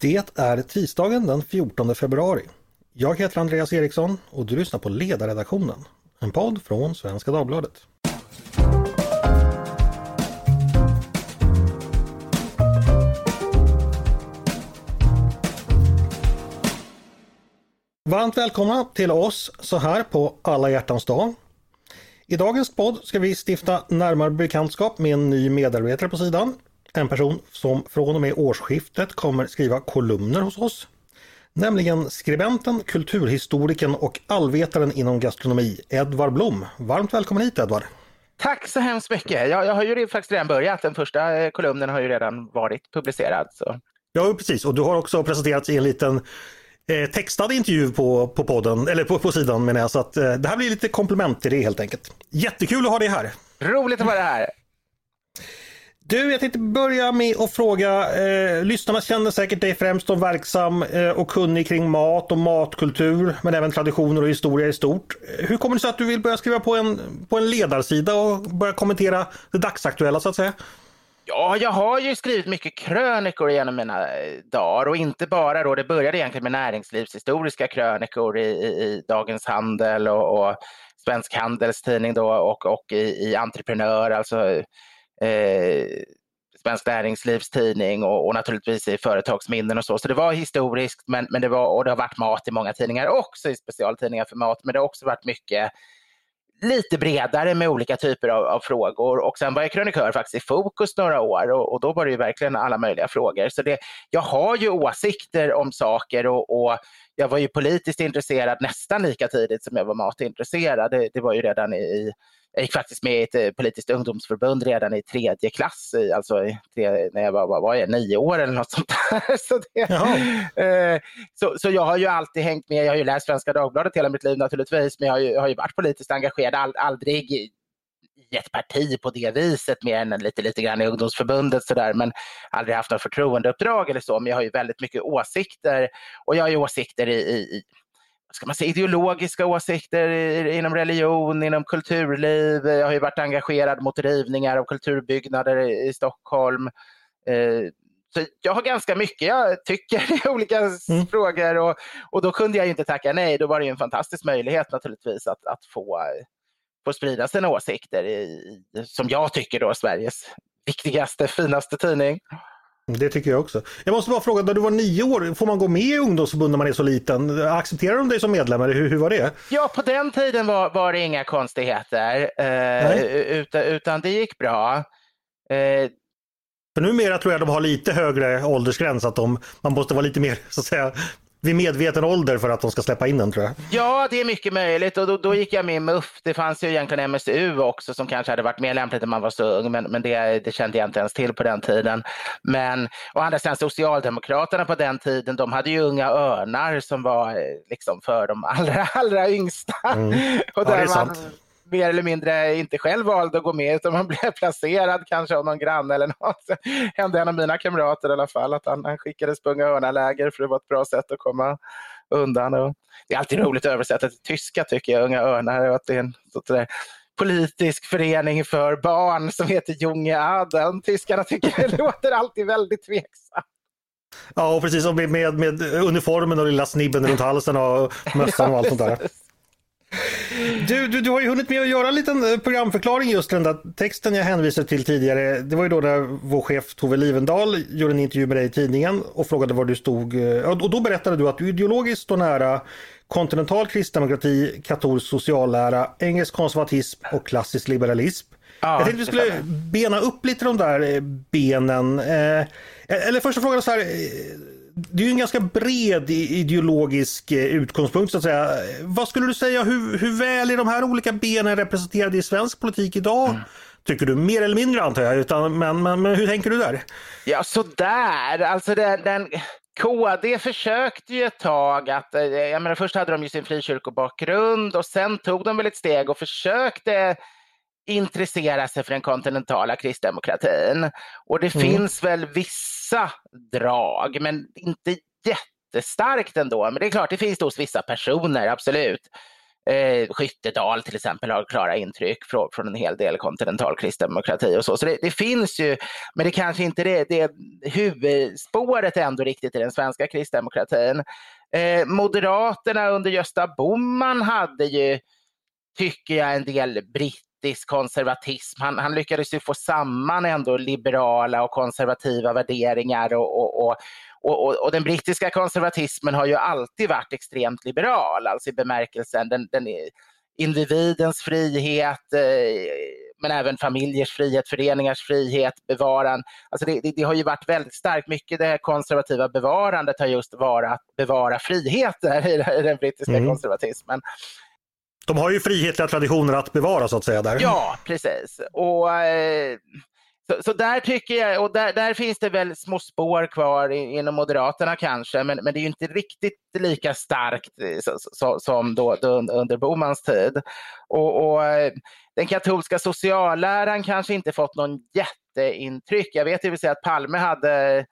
Det är tisdagen den 14 februari. Jag heter Andreas Eriksson och du lyssnar på Ledarredaktionen, en podd från Svenska Dagbladet. Varmt välkomna till oss så här på alla hjärtans dag. I dagens podd ska vi stifta närmare bekantskap med en ny medarbetare på sidan. En person som från och med årsskiftet kommer skriva kolumner hos oss. Nämligen skribenten, kulturhistorikern och allvetaren inom gastronomi, Edvard Blom. Varmt välkommen hit Edvard! Tack så hemskt mycket! Jag, jag har ju faktiskt redan börjat. Den första eh, kolumnen har ju redan varit publicerad. Så. Ja precis, och du har också presenterats i en liten eh, textad intervju på, på podden, eller på, på sidan menar jag. Så att eh, det här blir lite komplement till det helt enkelt. Jättekul att ha dig här! Roligt att vara här! Du, jag tänkte börja med att fråga, eh, lyssnarna känner säkert dig främst som verksam eh, och kunnig kring mat och matkultur, men även traditioner och historia i stort. Eh, hur kommer det sig att du vill börja skriva på en, på en ledarsida och börja kommentera det dagsaktuella så att säga? Ja, jag har ju skrivit mycket krönikor genom mina eh, dagar och inte bara då, det började egentligen med näringslivshistoriska krönikor i, i, i Dagens Handel och, och Svensk Handels tidning då och, och i, i Entreprenör, alltså eh, Svensk Näringslivs tidning och, och, naturligtvis i företagsminnen och så. Så det var historiskt men, men det var, och det har varit mat i många tidningar också, i specialtidningar för mat. Men det har också varit mycket lite bredare med olika typer av, av, frågor. Och sen var jag krönikör faktiskt i Fokus några år och, och, då var det ju verkligen alla möjliga frågor. Så det, jag har ju åsikter om saker och, och jag var ju politiskt intresserad nästan lika tidigt som jag var matintresserad. Det, det var ju redan i, jag gick faktiskt med i ett eh, politiskt ungdomsförbund redan i tredje klass, alltså i tre, när jag var, var, var jag, nio år eller något sånt där. Så, det, eh, så, så, jag har ju alltid hängt med, jag har ju läst Svenska Dagbladet hela mitt liv naturligtvis, men jag har ju, har ju varit politiskt engagerad, all, aldrig i ett parti på det viset mer än lite, lite grann i ungdomsförbundet sådär men aldrig haft något förtroendeuppdrag eller så men jag har ju väldigt mycket åsikter och jag har ju åsikter i, i ska man säga, ideologiska åsikter inom religion, inom kulturliv. Jag har ju varit engagerad mot rivningar av kulturbyggnader i Stockholm. Eh, så jag har ganska mycket jag tycker i olika mm. frågor och, och då kunde jag inte tacka nej. Då var det en fantastisk möjlighet naturligtvis att, att få, få sprida sina åsikter i, som jag tycker då Sveriges viktigaste, finaste tidning. Det tycker jag också. Jag måste bara fråga, när du var nio år, får man gå med i ungdomsförbund när man är så liten? Accepterar de dig som medlem eller hur, hur var det? Ja, på den tiden var, var det inga konstigheter, eh, utan, utan det gick bra. Eh, för numera tror jag de har lite högre åldersgräns, att de, man måste vara lite mer så att säga, vid medveten ålder för att de ska släppa in den tror jag. Ja, det är mycket möjligt och då, då gick jag med MUF. Det fanns ju egentligen MSU också som kanske hade varit mer lämpligt när man var så ung, men, men det, det kände jag inte ens till på den tiden. Men å andra sidan Socialdemokraterna på den tiden, de hade ju Unga Örnar som var eh, liksom för de allra, allra yngsta. Mm. och där ja, det är sant mer eller mindre inte själv valde att gå med utan man blev placerad kanske av någon granne eller något. Det hände en av mina kamrater i alla fall att han, han skickades på Unga Örnar-läger för det var ett bra sätt att komma undan. Och det är alltid roligt att översätta till tyska tycker jag, Unga Örnar. Och att det är en sådär politisk förening för barn som heter Junge Aden. Tyskarna tycker det låter alltid väldigt tveksamt. Ja, och precis. Med, med, med uniformen och lilla snibben runt halsen och mössan och allt sånt där. Du, du, du har ju hunnit med att göra en liten eh, programförklaring just den där texten jag hänvisade till tidigare. Det var ju då när vår chef Tove Livendal gjorde en intervju med dig i tidningen och frågade var du stod. Eh, och då berättade du att du ideologiskt står nära kontinental kristdemokrati, katolsk sociallära, engelsk konservatism och klassisk liberalism. Ja, jag tänkte vi skulle bena upp lite de där eh, benen. Eller första frågan så här det är ju en ganska bred ideologisk eh, utgångspunkt så att säga. Vad skulle du säga, hur, hur väl är de här olika benen representerade i svensk politik idag? Mm. Tycker du mer eller mindre antar jag, utan, men, men, men hur tänker du där? Ja sådär, alltså den, den KD försökte ju ett tag att, eh, jag menar först hade de ju sin frikyrkobakgrund och sen tog de väl ett steg och försökte intressera sig för den kontinentala kristdemokratin. Och det mm. finns väl vissa drag, men inte jättestarkt ändå. Men det är klart, det finns det hos vissa personer, absolut. Eh, Skyttedal till exempel har klara intryck från, från en hel del kontinental kristdemokrati och så. Så det, det, finns ju, men det kanske inte är det, det huvudspåret ändå riktigt i den svenska kristdemokratin. Eh, Moderaterna under Gösta Bohman hade ju, tycker jag, en del brittisk konservatism. Han, han lyckades ju få samman ändå liberala och konservativa värderingar och, och, och och, den brittiska konservatismen har ju alltid varit extremt liberal, alltså i bemärkelsen den, den individens frihet, eh, men även familjers frihet, föreningars frihet, bevaran. Alltså det, det, det, har ju varit väldigt starkt. Mycket det konservativa bevarandet har just varit att bevara friheter i den brittiska mm. konservatismen. De har ju frihetliga traditioner att bevara så att säga. där. Ja, precis. Och eh, så, så, där tycker jag, och där, där, finns det väl små spår kvar inom Moderaterna kanske, men, men det är ju inte riktigt lika starkt eh, så, så, som då, då, under Bomans tid. Och, och, eh, den katolska socialläran kanske inte fått någon jätteintryck. Jag vet ju att Palme hade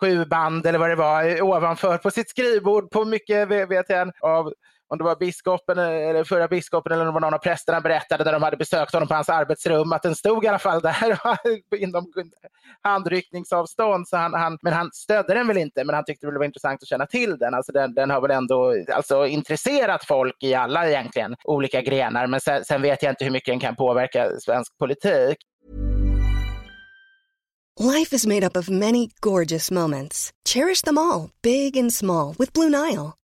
sju band eller vad det var ovanför på sitt skrivbord på mycket vet jag, av om det var biskopen eh, eller förra biskopen eller om det var någon av prästerna berättade när de hade besökt honom på hans arbetsrum att den stod i alla fall där inom handryckningsavstånd. Så han, han, men han stödde den väl inte, men han tyckte det var intressant att känna till den. Alltså den, den har väl ändå alltså, intresserat folk i alla egentligen olika grenar. Men sen, sen vet jag inte hur mycket den kan påverka svensk politik. Life is made up of many gorgeous moments. Cherish them all, big and small, with Blue Nile.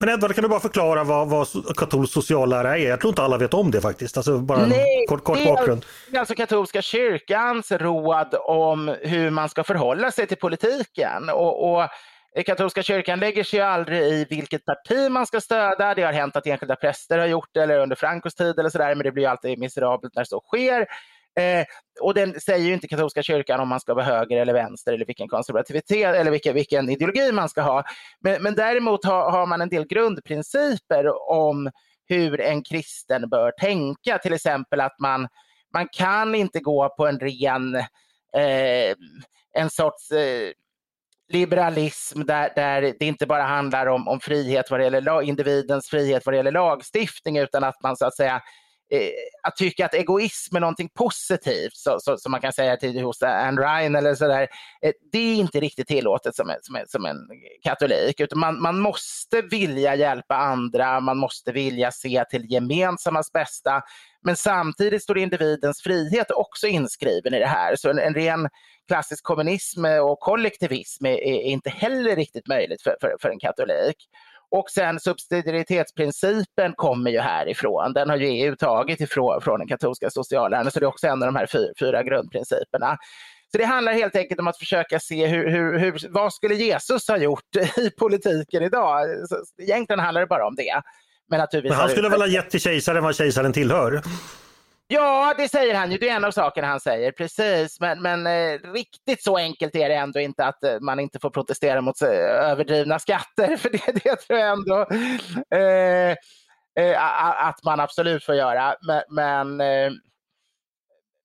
Men Edvard, kan du bara förklara vad, vad katolsk sociallära är? Jag tror inte alla vet om det faktiskt. Alltså bara Nej, en kort, kort bakgrund. Det är alltså katolska kyrkans råd om hur man ska förhålla sig till politiken. Och, och Katolska kyrkan lägger sig aldrig i vilket parti man ska stödja. Det har hänt att enskilda präster har gjort det eller under Francos tid eller sådär, men det blir alltid miserabelt när så sker. Eh, och den säger ju inte katolska kyrkan om man ska vara höger eller vänster eller vilken konservativitet eller vilken, vilken ideologi man ska ha. Men, men däremot har, har man en del grundprinciper om hur en kristen bör tänka. Till exempel att man, man kan inte gå på en ren, eh, en sorts eh, liberalism där, där det inte bara handlar om, om frihet vad det gäller individens frihet vad det gäller lagstiftning utan att man så att säga eh, Eh, att tycka att egoism är någonting positivt, så, så, som man kan säga till hos Anne Ryan eller sådär, eh, det är inte riktigt tillåtet som, som, som en katolik. Utan man, man måste vilja hjälpa andra, man måste vilja se till gemensammas bästa. Men samtidigt står individens frihet också inskriven i det här. Så en, en ren klassisk kommunism och kollektivism är, är inte heller riktigt möjligt för, för, för en katolik. Och sen subsidiaritetsprincipen kommer ju härifrån. Den har ju EU tagit ifrån från den katolska socialläran, så det är också en av de här fyra, fyra grundprinciperna. Så det handlar helt enkelt om att försöka se hur, hur, hur, vad skulle Jesus ha gjort i politiken idag? Så egentligen handlar det bara om det. Men, Men han skulle väl ha gett till kejsaren vad kejsaren tillhör? Ja, det säger han ju. Det är en av sakerna han säger, precis. Men, men eh, riktigt så enkelt är det ändå inte att eh, man inte får protestera mot eh, överdrivna skatter. För det, det tror jag ändå eh, eh, att man absolut får göra. Men, men, eh,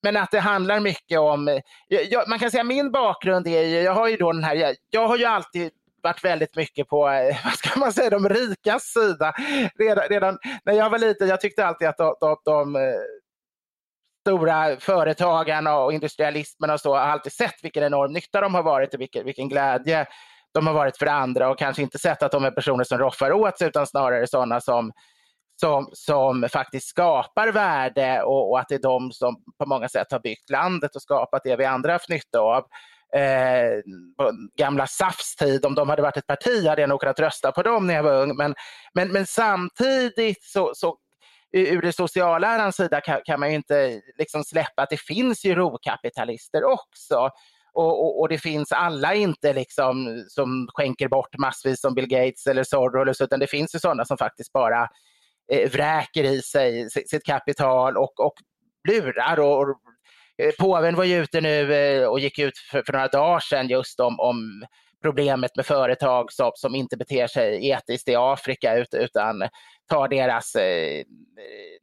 men att det handlar mycket om... Eh, jag, man kan säga min bakgrund är ju, jag har ju då den här, jag, jag har ju alltid varit väldigt mycket på, eh, vad ska man säga, de rikas sida. Redan, redan när jag var liten, jag tyckte alltid att de, de, de eh, stora företagarna och industrialismen och så har alltid sett vilken enorm nytta de har varit och vilken, vilken glädje de har varit för andra och kanske inte sett att de är personer som roffar åt sig utan snarare sådana som, som, som faktiskt skapar värde och, och, att det är de som på många sätt har byggt landet och skapat det vi andra haft nytta av. Eh, på gamla SAFs tid, om de hade varit ett parti hade jag nog kunnat rösta på dem när jag var ung. Men, men, men samtidigt så, så ur det sociallärans sida kan, kan, man ju inte liksom släppa att det finns ju rovkapitalister också. Och, och, och, det finns alla inte liksom som skänker bort massvis som Bill Gates eller Soros, utan det finns ju sådana som faktiskt bara eh, vräker i sig sitt kapital och, och lurar. Och, och, eh, påven var ju ute nu eh, och gick ut för, för några dagar sedan just om, om problemet med företag som, som inte beter sig etiskt i Afrika utan tar deras eh,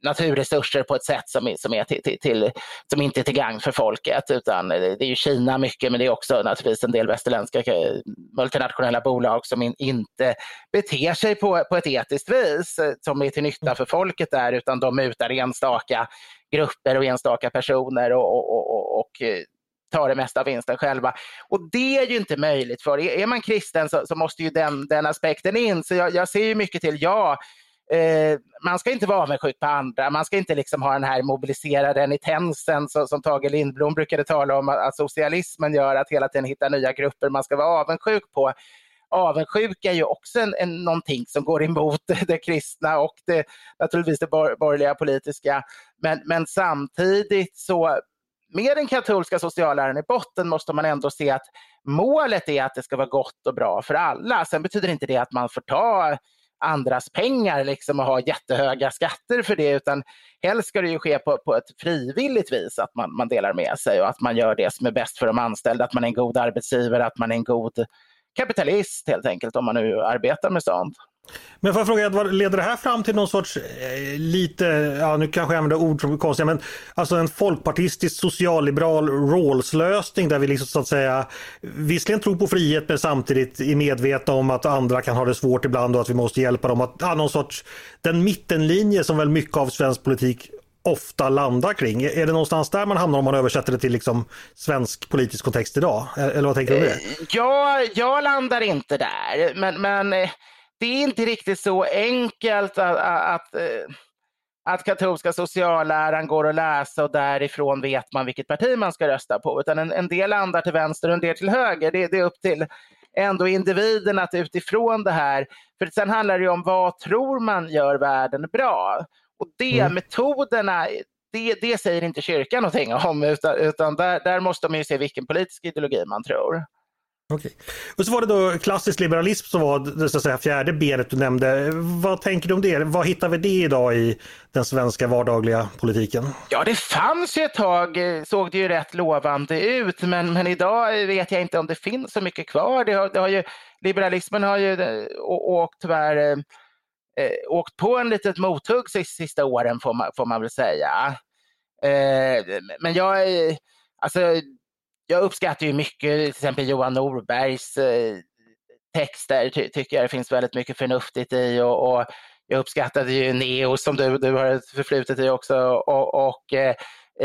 naturresurser på ett sätt som, som, är till, till, till, som inte är till gagn för folket. Utan det är ju Kina mycket, men det är också naturligtvis en del västerländska eh, multinationella bolag som in, inte beter sig på, på ett etiskt vis eh, som är till nytta för folket där, utan de mutar enstaka grupper och enstaka personer och, och, och, och ta tar det mesta av vinsten själva. Och det är ju inte möjligt för är man kristen så, så måste ju den, den aspekten in. Så jag, jag ser ju mycket till, ja, eh, man ska inte vara avundsjuk på andra. Man ska inte liksom ha den här mobiliserade renitensen som, som Tage Lindblom brukade tala om att socialismen gör, att hela tiden hitta nya grupper man ska vara avundsjuk på. Avundsjuka är ju också en, en, någonting som går emot det kristna och det, naturligtvis det bor, borgerliga politiska. Men, men samtidigt så med den katolska socialläran i botten måste man ändå se att målet är att det ska vara gott och bra för alla. Sen betyder inte det att man får ta andras pengar liksom och ha jättehöga skatter för det, utan helst ska det ju ske på, på ett frivilligt vis, att man, man delar med sig och att man gör det som är bäst för de anställda, att man är en god arbetsgivare, att man är en god kapitalist helt enkelt, om man nu arbetar med sånt. Men får jag fråga, Edvard, leder det här fram till någon sorts eh, lite, ja nu kanske jag använder ord som är konstiga, men alltså en folkpartistisk socialliberal Rawls-lösning där vi liksom så att säga visserligen tror på frihet men samtidigt är medvetna om att andra kan ha det svårt ibland och att vi måste hjälpa dem. Att, ja, någon sorts, den mittenlinje som väl mycket av svensk politik ofta landar kring. Är det någonstans där man hamnar om man översätter det till liksom svensk politisk kontext idag? Eller vad tänker du om det? Jag, ja, jag landar inte där, men, men eh, det är inte riktigt så enkelt att, att, eh, att katolska socialläran går att läsa och därifrån vet man vilket parti man ska rösta på. Utan en, en del landar till vänster och en del till höger. Det, det är upp till ändå individen att utifrån det här, för sen handlar det om vad tror man gör världen bra? Och det, mm. metoderna, det, det säger inte kyrkan någonting om, utan, utan där, där måste man ju se vilken politisk ideologi man tror. Okej. Och så var det då klassisk liberalism som var det så att säga, fjärde benet du nämnde. Vad tänker du om det? Vad hittar vi det idag i den svenska vardagliga politiken? Ja, det fanns ju ett tag, eh, såg det ju rätt lovande ut, men, men idag vet jag inte om det finns så mycket kvar. Det har, det har ju, liberalismen har ju eh, åkt tyvärr eh, eh, åkt på en litet mothugg sista åren får man, får man väl säga. Eh, men jag, alltså jag uppskattar ju mycket till exempel Johan Norbergs eh, texter, ty tycker jag det finns väldigt mycket förnuftigt i och, och jag uppskattade ju Neo som du, du har ett förflutet i också och, och eh,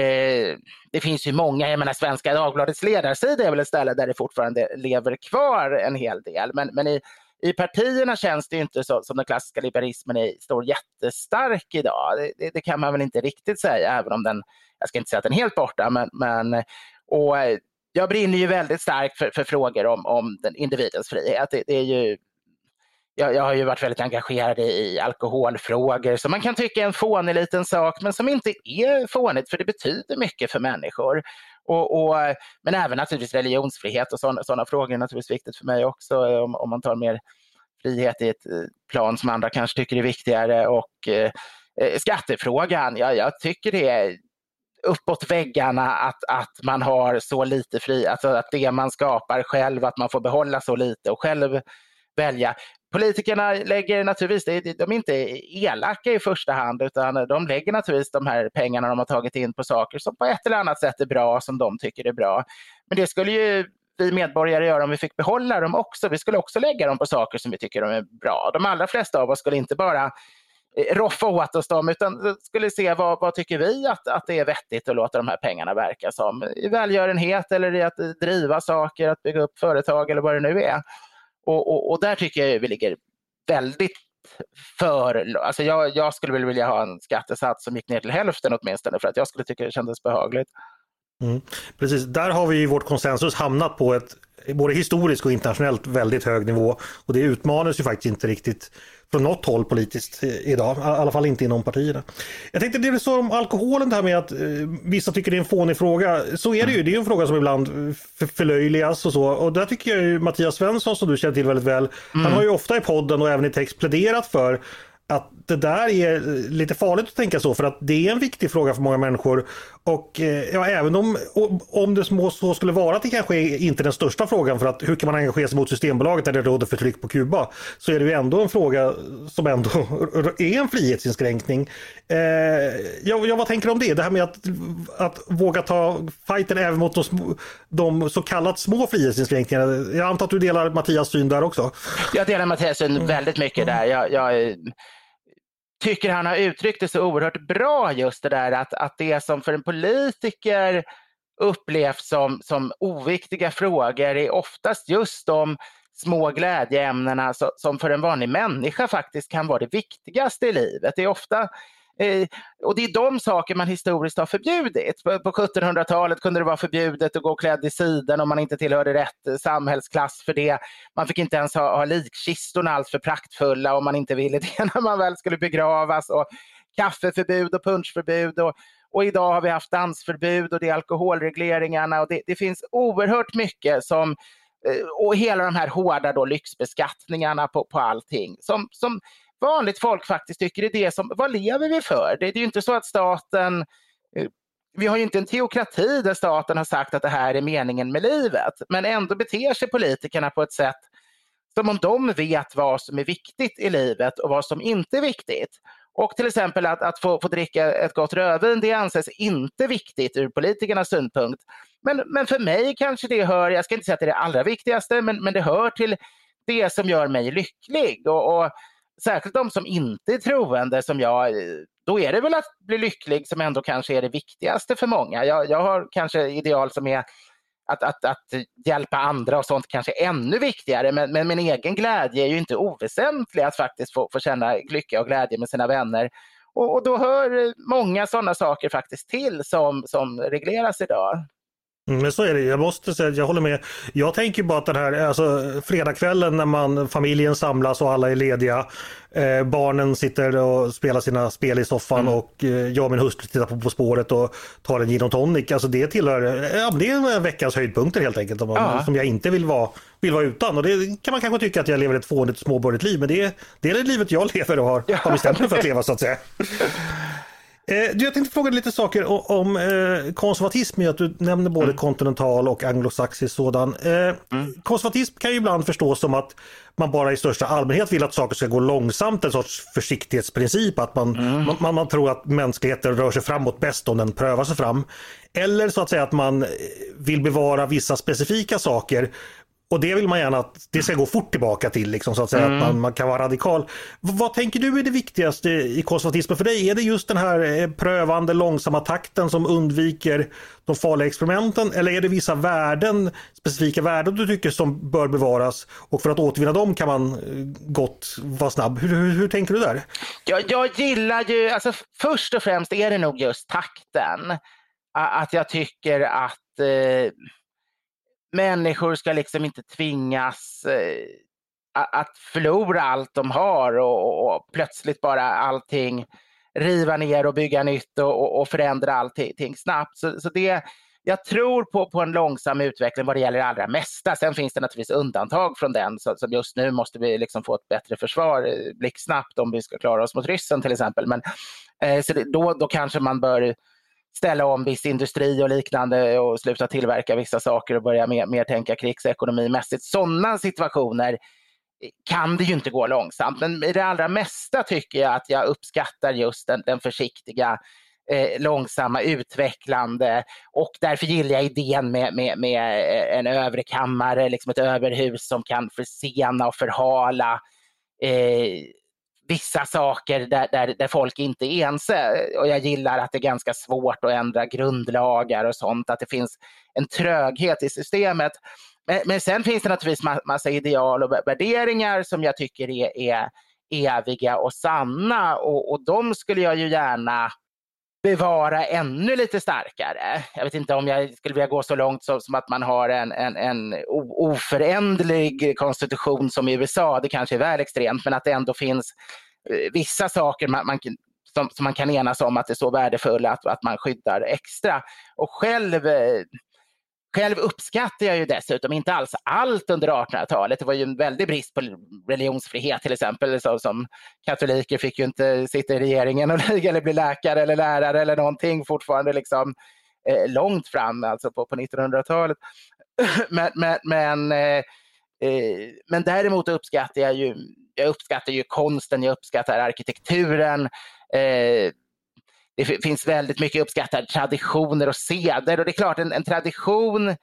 eh, det finns ju många, jag menar Svenska Dagbladets ledarsida är väl ett ställe där det fortfarande lever kvar en hel del men, men i, i partierna känns det inte så, som den klassiska liberalismen är, står jättestark idag. Det, det, det, kan man väl inte riktigt säga även om den, jag ska inte säga att den är helt borta men, men och eh, jag brinner ju väldigt starkt för, för frågor om, om den individens frihet. Det, det är ju, jag, jag, har ju varit väldigt engagerad i alkoholfrågor som man kan tycka är en fånig liten sak men som inte är fånigt för det betyder mycket för människor. Och, och men även naturligtvis religionsfrihet och sådana frågor är naturligtvis viktigt för mig också om, om man tar mer frihet i ett eh, plan som andra kanske tycker är viktigare. Och eh, eh skattefrågan, ja, jag tycker det är uppåt väggarna att, att man har så lite fri, alltså att det man skapar själv, att man får behålla så lite och själv välja. Politikerna lägger naturligtvis, de är inte elaka i första hand utan de lägger naturligtvis de här pengarna de har tagit in på saker som på ett eller annat sätt är bra, som de tycker är bra. Men det skulle ju vi medborgare göra om vi fick behålla dem också. Vi skulle också lägga dem på saker som vi tycker är bra. De allra flesta av oss skulle inte bara Eh, roffa åt oss dem, utan skulle se vad, vad tycker vi att, att det är vettigt att låta de här pengarna verka som. I välgörenhet eller i att eh, driva saker, att bygga upp företag eller vad det nu är. Och, och, och där tycker jag vi ligger väldigt för, alltså jag, jag skulle väl vilja ha en skattesats som gick ner till hälften åtminstone för att jag skulle tycka det kändes behagligt. Mm. Precis, där har vi i vårt konsensus hamnat på ett både historiskt och internationellt väldigt hög nivå och det utmanas ju faktiskt inte riktigt från något håll politiskt idag, i alla fall inte inom partierna. Jag tänkte det du sa om alkoholen, det här med att eh, vissa tycker det är en fånig fråga. Så är det ju, det är en fråga som ibland förlöjligas och så. Och där tycker jag ju Mattias Svensson som du känner till väldigt väl, mm. han har ju ofta i podden och även i text pläderat för att det där är eh, lite farligt att tänka så för att det är en viktig fråga för många människor. Och eh, ja, även om, om det så skulle vara att det kanske är inte den största frågan för att hur kan man engagera sig mot Systembolaget där det råder förtryck på Kuba så är det ju ändå en fråga som ändå är en frihetsinskränkning. Eh, ja, ja, vad tänker du om det? Det här med att, att våga ta fighten även mot de, de så kallat små frihetsinskränkningarna. Jag antar att du delar Mattias syn där också? Jag delar Mattias syn väldigt mycket där. Jag, jag tycker han har uttryckt det så oerhört bra just det där att, att det som för en politiker upplevs som, som oviktiga frågor är oftast just de små glädjeämnena som för en vanlig människa faktiskt kan vara det viktigaste i livet. Det är ofta Eh, och det är de saker man historiskt har förbjudit. På, 1700-talet kunde det vara förbjudet att gå klädd i siden om man inte tillhörde rätt eh, samhällsklass för det. Man fick inte ens ha, ha likkistorna alltför praktfulla om man inte ville det när man väl skulle begravas. Och kaffeförbud och punschförbud. Och, och idag har vi haft dansförbud och det är alkoholregleringarna och det, det finns oerhört mycket som eh, och hela de här hårda då lyxbeskattningarna på, på allting som, som vanligt folk faktiskt tycker är det som, vad lever vi för? Det, det är ju inte så att staten eh, vi har ju inte en teokrati där staten har sagt att det här är meningen med livet, men ändå beter sig politikerna på ett sätt som om de vet vad som är viktigt i livet och vad som inte är viktigt. Och till exempel att, att få, få dricka ett gott rödvin, det anses inte viktigt ur politikernas synpunkt. Men, men för mig kanske det hör, jag ska inte säga att det är det allra viktigaste, men, men det hör till det som gör mig lycklig. Och, och särskilt de som inte är troende som jag, eh, då är det väl att bli lycklig som ändå kanske är det viktigaste för många. Jag, jag har kanske ideal som är att, att, att hjälpa andra och sånt kanske ännu viktigare. Men, men min egen glädje är ju inte oväsentlig att faktiskt få, få känna lycka och glädje med sina vänner. Och, och då hör många sådana saker faktiskt till som, som regleras idag. Mm, men så är det, jag måste säga jag håller med. Jag tänker bara att den här alltså, fredagskvällen när man, familjen samlas och alla är lediga. Eh, barnen sitter och spelar sina spel i soffan mm. och eh, jag och min hustru tittar på På spåret och tar en gin och tonic. Alltså det tillhör, ja, det är veckans höjdpunkter helt enkelt. Som, ja. som jag inte vill vara, vill vara utan. Och det kan man kanske tycka att jag lever ett fånigt småborgerligt liv men det är, det är det livet jag lever och har, har bestämt mig för att leva så att säga. Eh, du, jag tänkte fråga lite saker om eh, konservatism. Att du nämner både mm. kontinental och anglosaxisk sådan. Eh, mm. Konservatism kan ju ibland förstås som att man bara i största allmänhet vill att saker ska gå långsamt, en sorts försiktighetsprincip. Att man, mm. man, man, tror att mänskligheten rör sig framåt bäst om den prövar sig fram. Eller så att säga att man vill bevara vissa specifika saker och det vill man gärna att det ska gå fort tillbaka till, liksom, så att säga, mm. att man, man, kan vara radikal. Vad tänker du är det viktigaste i konservatismen för dig? Är det just den här eh, prövande långsamma takten som undviker de farliga experimenten? Eller är det vissa värden, specifika värden du tycker som bör bevaras och för att återvinna dem kan man eh, gott vara snabb? Hur, hur, hur tänker du där? Jag, jag gillar ju, alltså först och främst är det nog just takten. Att jag tycker att eh människor ska liksom inte tvingas eh, att förlora allt de har och, och, plötsligt bara allting riva ner och bygga nytt och, och förändra allting snabbt. Så, så, det, jag tror på, på en långsam utveckling vad det gäller det allra mesta. Sen finns det naturligtvis undantag från den. Så, som just nu måste vi liksom få ett bättre försvar eh, blixtsnabbt om vi ska klara oss mot ryssen till exempel. Men, eh, så det, då, då kanske man bör ställa om viss industri och liknande och sluta tillverka vissa saker och börja mer, mer tänka krigsekonomimässigt. Sådana situationer kan det ju inte gå långsamt. Men i det allra mesta tycker jag att jag uppskattar just den, den försiktiga eh, långsamma utvecklande och därför gillar jag idén med, med, med eh, en övre kammare, liksom ett överhus som kan försena och förhala eh, vissa saker där, där, där folk inte är ense. Och jag gillar att det är ganska svårt att ändra grundlagar och sånt, att det finns en tröghet i systemet. Men, men sen finns det naturligtvis ma massa ideal och värderingar som jag tycker är, är eviga och sanna och, och de skulle jag ju gärna bevara ännu lite starkare. Jag vet inte om jag skulle vilja gå så långt som, som att man har en, en, en oföränderlig konstitution som i USA. Det kanske är väl extremt, men att det ändå finns eh, vissa saker man, man som, som, man kan enas om att det är så värdefulla att, att man skyddar extra. Och själv eh, själv uppskattar jag ju dessutom inte alls allt under 1800-talet. Det var ju en väldig brist på religionsfrihet till exempel. Så, som katoliker fick ju inte sitta i regeringen och, eller bli läkare eller lärare eller någonting fortfarande liksom eh, långt fram, alltså på, på 1900-talet. men, men, men, eh, eh, men däremot uppskattar jag ju, jag uppskattar ju konsten, jag uppskattar arkitekturen. Eh, det finns väldigt mycket uppskattade traditioner och seder och det är klart en, en tradition eh,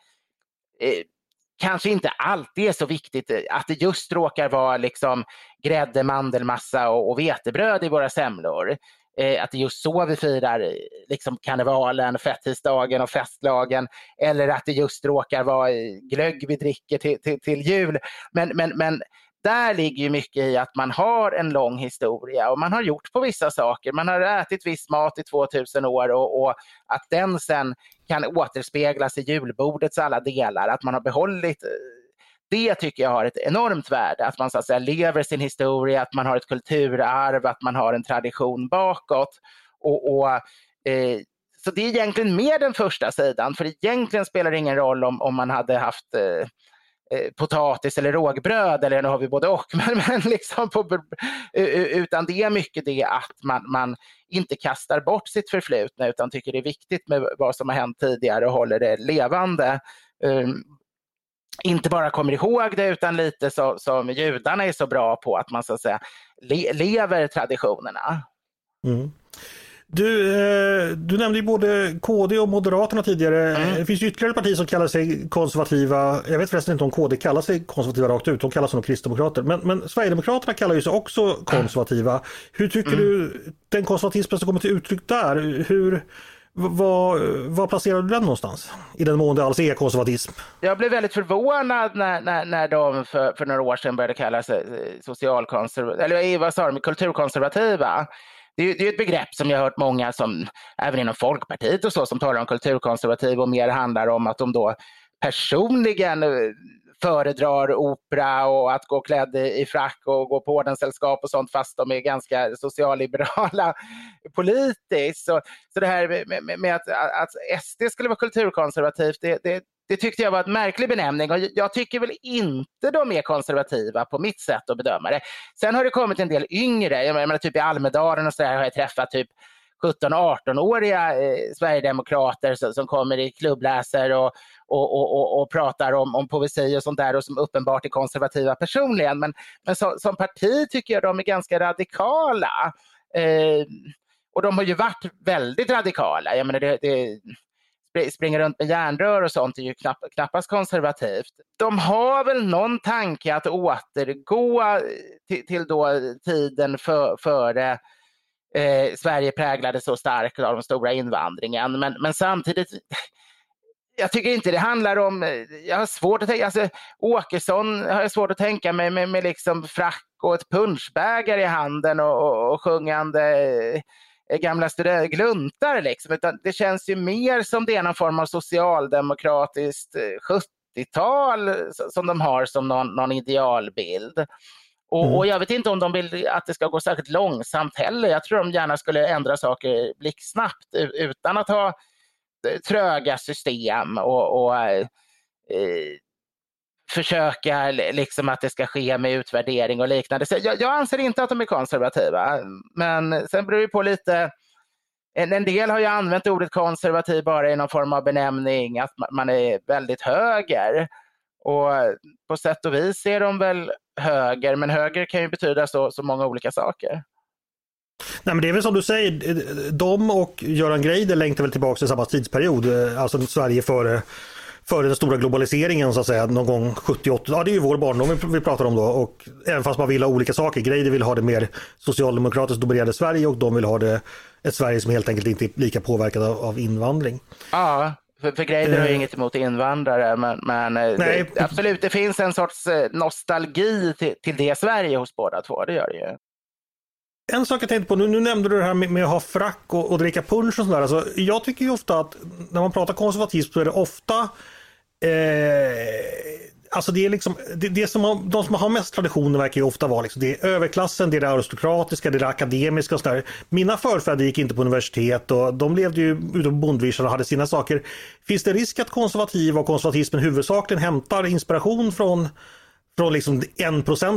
kanske inte alltid är så viktigt eh, att det just råkar vara liksom grädde, mandelmassa och, och vetebröd i våra semlor. Eh, att det är just så vi firar eh, liksom karnevalen, fettisdagen och festlagen. Eller att det just råkar vara eh, glögg vi dricker till, till, till jul. Men, men, men där ligger ju mycket i att man har en lång historia och man har gjort på vissa saker. Man har ätit viss mat i 2000 år och, och att den sen kan återspeglas i julbordets alla delar, att man har behållit eh, det tycker jag har ett enormt värde, att man så att säga lever sin historia, att man har ett kulturarv, att man har en tradition bakåt. Och, och eh, så det är egentligen mer den första sidan, för egentligen spelar det ingen roll om, om man hade haft Eh, Eh, potatis eller rågbröd eller nu har vi både och. Men, men liksom på, utan det är mycket det att man, man inte kastar bort sitt förflutna utan tycker det är viktigt med vad som har hänt tidigare och håller det levande. Um, inte bara kommer ihåg det utan lite så, som judarna är så bra på att man så att säga le, lever traditionerna. Mm. Du, eh, du nämnde ju både KD och Moderaterna tidigare. Mm. Det finns ytterligare partier som kallar sig konservativa. Jag vet förresten inte om KD kallar sig konservativa rakt ut. De kallas som kristdemokrater. Men, men Sverigedemokraterna kallar ju sig också konservativa. Hur tycker mm. du den konservatismen som kommer till uttryck där? Hur, var, var placerar du den någonstans? I den mån det alls är konservatism? Jag blev väldigt förvånad när, när, när de för, för några år sedan började kalla sig eh, socialkonservativa, eller vad sa de, kulturkonservativa det är, det är ett begrepp som jag har hört många, som, även inom Folkpartiet och så, som talar om kulturkonservativ och mer handlar om att de då personligen eh, föredrar opera och att gå klädd i frack och gå på ordenssällskap och sånt fast de är ganska socialliberala politiskt. Så, så det här med, med att, att SD skulle vara kulturkonservativt, det, det, det tyckte jag var en märklig benämning och jag tycker väl inte de är konservativa på mitt sätt att bedöma det. Sen har det kommit en del yngre, jag menar typ i Almedalen och så där har jag träffat typ 17-18-åriga eh, sverigedemokrater som, som, kommer i klubbläser och, och, och, och, pratar om, om poesi och sånt där och som uppenbart är konservativa personligen. Men, men så, som parti tycker jag de är ganska radikala. Eh, och de har ju varit väldigt radikala. Jag menar det, det springa runt med järnrör och sånt är ju knapp, knappast konservativt. De har väl någon tanke att återgå eh, till, till då tiden för, före eh, Sverige präglades så starkt av den stora invandringen. Men, men samtidigt, jag tycker inte det handlar om, eh, jag har svårt att tänka, alltså Åkesson har jag svårt att tänka mig med, med liksom frack och ett punschbägare i handen och, och, och sjungande Eh, gamla gluntar liksom, utan det känns ju mer som det är någon form av socialdemokratiskt 70-tal eh, som de har som någon, någon idealbild. Och, mm. och, jag vet inte om de vill att det ska gå särskilt långsamt heller. Jag tror de gärna skulle ändra saker blixtsnabbt utan att ha eh, tröga system och, och eh, försöka liksom att det ska ske med utvärdering och liknande. Så jag, jag anser inte att de är konservativa, men sen beror det på lite en, en del har ju använt ordet konservativ bara i någon form av benämning, att man är väldigt höger. Och på sätt och vis är de väl höger, men höger kan ju betyda så, så många olika saker. Nej men det är väl som du säger, de och Göran Greider längtar väl tillbaka till samma tidsperiod, eh, alltså Sverige före före den stora globaliseringen så att säga, någon gång 70-80. Ja, det är ju vår barndom vi pratar om då. Och även fast man vill ha olika saker. Greider vill ha det mer socialdemokratiskt dominerade Sverige och de vill ha det ett Sverige som helt enkelt inte är lika påverkat av, av invandring. Ja, för, för Greider har ju uh, inget emot invandrare, men, men eh, nej. Det, absolut, det finns en sorts eh, nostalgi till, till det Sverige hos båda två, det gör det ju. En sak jag tänkte på, nu, nu nämnde du det här med, med att ha frack och, och dricka punsch och sådär. Alltså, jag tycker ju ofta att när man pratar konservatism så är det ofta eh, Alltså det är liksom, det, det som har, de som har mest traditioner verkar ju ofta vara liksom, det är överklassen, det är det aristokratiska, det är det akademiska och sådär. Mina förfäder gick inte på universitet och de levde ju ute på bondvischan och hade sina saker. Finns det risk att konservativa och konservatismen huvudsakligen hämtar inspiration från från liksom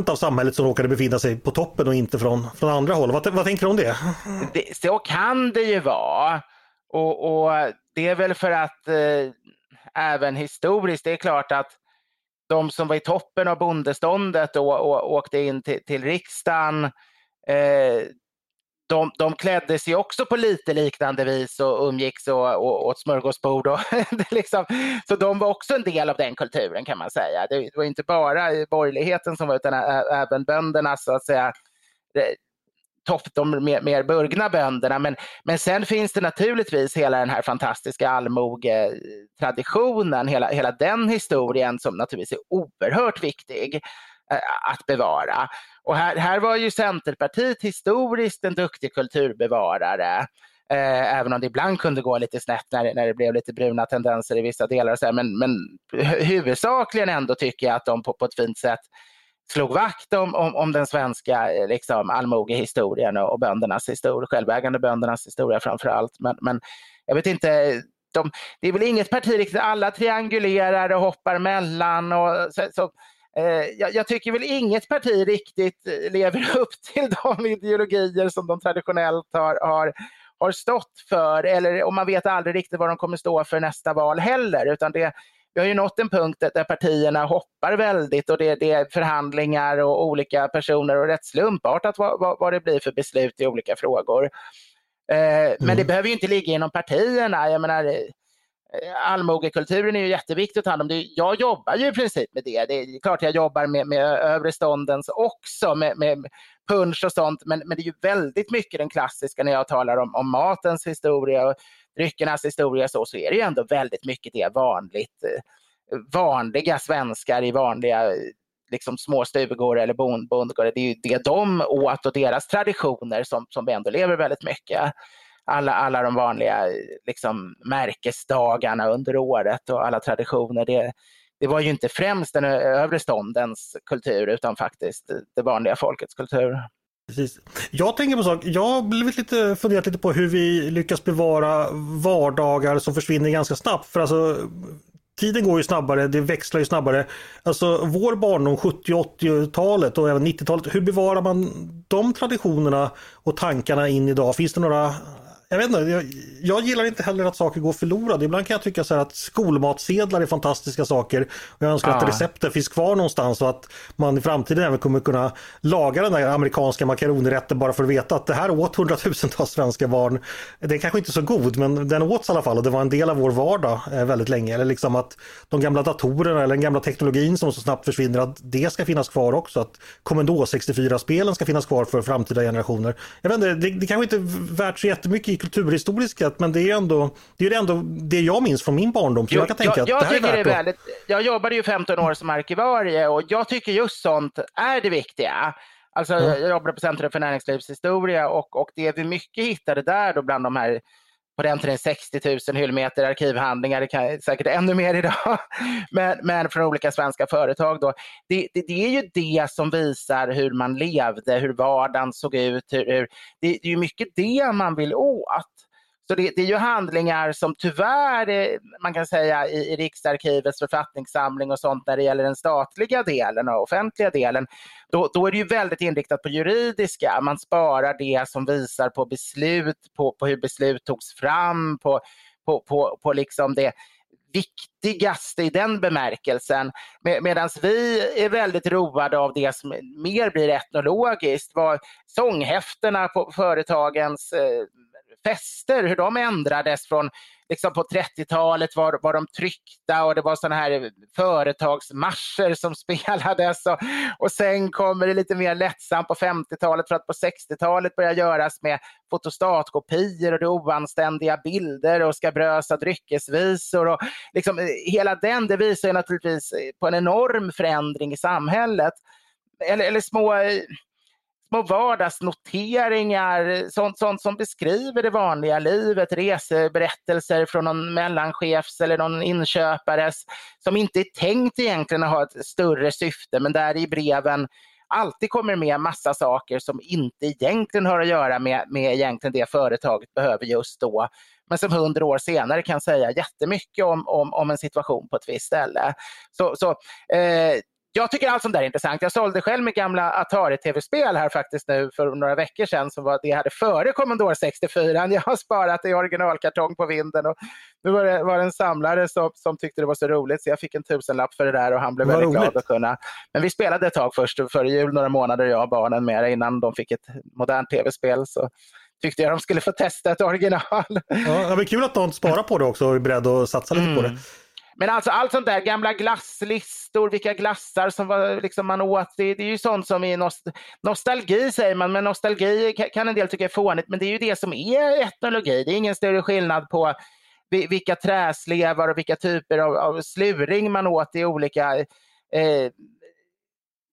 1 av samhället som råkade befinna sig på toppen och inte från, från andra håll. Vad, vad tänker du om det? det? Så kan det ju vara. Och, och det är väl för att eh, även historiskt, det är klart att de som var i toppen av bondeståndet och, och åkte in till, till riksdagen, eh, de, de klädde sig också på lite liknande vis och umgicks och, och åt smörgåsbord. Och liksom, så de var också en del av den kulturen kan man säga. Det var inte bara borgerligheten som var utan även bönderna så att säga topp, de mer, mer burgna bönderna. Men, men sen finns det naturligtvis hela den här fantastiska allmogetraditionen, hela, hela den historien som naturligtvis är oerhört viktig eh, att bevara. Och här, här var ju Centerpartiet historiskt en duktig kulturbevarare. Eh, även om det ibland kunde gå lite snett när, när det blev lite bruna tendenser i vissa delar. Och så här, men, men huvudsakligen ändå tycker jag att de på, på ett fint sätt slog vakt om, om, om den svenska eh, liksom, allmogehistorien och, och böndernas historia, självägande böndernas historia framför allt. Men, men jag vet inte, de, det är väl inget parti riktigt, alla triangulerar och hoppar mellan. Och, så, så eh, jag, jag, tycker väl inget parti riktigt eh, lever upp till de ideologier som de traditionellt har, har, har stått för. Eller, och man vet aldrig riktigt vad de kommer stå för nästa val heller. Utan det, vi har ju nått en punkt där partierna hoppar väldigt och det, det är förhandlingar och olika personer och rätt slumpartat vad, vad, vad det blir för beslut i olika frågor. Mm. Men det mm. behöver ju inte ligga inom partierna. Jag menar, eh, allmogekulturen är ju jätteviktigt att ta hand om. Jag jobbar ju i princip med det. Det är klart jag jobbar med, med övre ståndens också, med, med punch och sånt, men, men det är ju väldigt mycket den klassiska när jag talar om, om matens historia och dryckernas historia så, så är det ju ändå väldigt mycket det vanligt, eh, vanliga svenskar i vanliga eh, liksom små stugor eller bondgårdar. Det är ju det de åt och deras traditioner som, som vi ändå lever väldigt mycket. Alla, alla de vanliga eh, liksom, märkesdagarna under året och alla traditioner. Det, det var ju inte främst den övre ståndens kultur utan faktiskt det vanliga folkets kultur. Precis. Jag tänker på sak, jag har blivit lite funderat lite på hur vi lyckas bevara vardagar som försvinner ganska snabbt. För alltså Tiden går ju snabbare, det växlar ju snabbare. Alltså vår barndom, 70 80-talet och även 90-talet, hur bevarar man de traditionerna och tankarna in idag? Finns det några jag vet inte, jag, jag, gillar inte heller att saker går förlorade. Ibland kan jag tycka så att skolmatsedlar är fantastiska saker. Och jag önskar ah. att receptet finns kvar någonstans och att man i framtiden även kommer kunna laga den där amerikanska makaronrätten bara för att veta att det här åt hundratusentals svenska barn. Det är kanske inte så god men den åts i alla fall och det var en del av vår vardag eh, väldigt länge. Eller liksom att de gamla datorerna eller den gamla teknologin som så snabbt försvinner att det ska finnas kvar också. Att Commodore 64-spelen ska finnas kvar för framtida generationer. Jag vet inte, det, det kanske inte är värt så jättemycket kulturhistoriska men det är ändå det, är ändå det jag minns från min barndom. Så jo, jag kan tänka jag, att det här är värt det är väldigt, Jag jobbade ju 15 år som arkivarie och jag tycker just sånt är det viktiga. Alltså, mm. Jag jobbade på Centrum för näringslivshistoria och, och det vi mycket hittade där då bland de här på den tiden 60 000 hyllmeter arkivhandlingar, det kan säkert ännu mer idag, men, men från olika svenska företag. Då. Det, det, det, är ju det som visar hur man levde, hur vardagen såg ut. Hur, hur det, det, är ju mycket det man vill åt. Så det, det, är ju handlingar som tyvärr, eh, man kan säga i, i Riksarkivets författningssamling och sånt när det gäller den statliga delen och offentliga delen, då, då är det ju väldigt inriktat på juridiska. Man sparar det som visar på beslut, på, på hur beslut togs fram, på, på, på, på liksom det viktigaste i den bemärkelsen. Med, Medan vi är väldigt roade av det som mer blir etnologiskt, vad sånghäftena på företagens eh, fester, hur de ändrades från liksom på 30-talet var, var de tryckta och det var sådana här företagsmarscher som spelades och, och sen kommer det lite mer lättsamt på 50-talet för att på 60-talet börja göras med fotostatkopior och det oanständiga bilder och skabrösa dryckesvisor och liksom eh, hela den, det visar naturligtvis eh, på en enorm förändring i samhället. Eller, eller små eh, små vardagsnoteringar, sånt, sånt som beskriver det vanliga livet, reseberättelser från någon mellanchefs eller någon inköpares som inte är tänkt egentligen att ha ett större syfte men där i breven alltid kommer med massa saker som inte egentligen har att göra med, med egentligen det företaget behöver just då men som hundra år senare kan säga jättemycket om, om, om en situation på ett visst ställe. Så, så eh, jag tycker allt sånt där är intressant. Jag sålde själv mitt gamla Atari-tv-spel här faktiskt nu för några veckor sedan som var det jag hade före Commodore 64. Jag har sparat det i originalkartong på vinden och nu var det, var det en samlare som, som tyckte det var så roligt så jag fick en tusenlapp för det där och han blev väldigt roligt. glad att kunna. Men vi spelade ett tag först före jul, några månader jag och barnen med det innan de fick ett modernt tv-spel. Så tyckte jag de skulle få testa ett original. Ja, det är kul att någon sparar på det också och är beredd att satsa lite mm. på det. Men alltså allt sånt där, gamla glasslistor, vilka glassar som var, liksom man åt, det, det är ju sånt som är nost nostalgi säger man, men nostalgi kan en del tycka är fånigt, men det är ju det som är etnologi. Det är ingen större skillnad på vilka träslevar och vilka typer av, av sluring man åt i olika eh,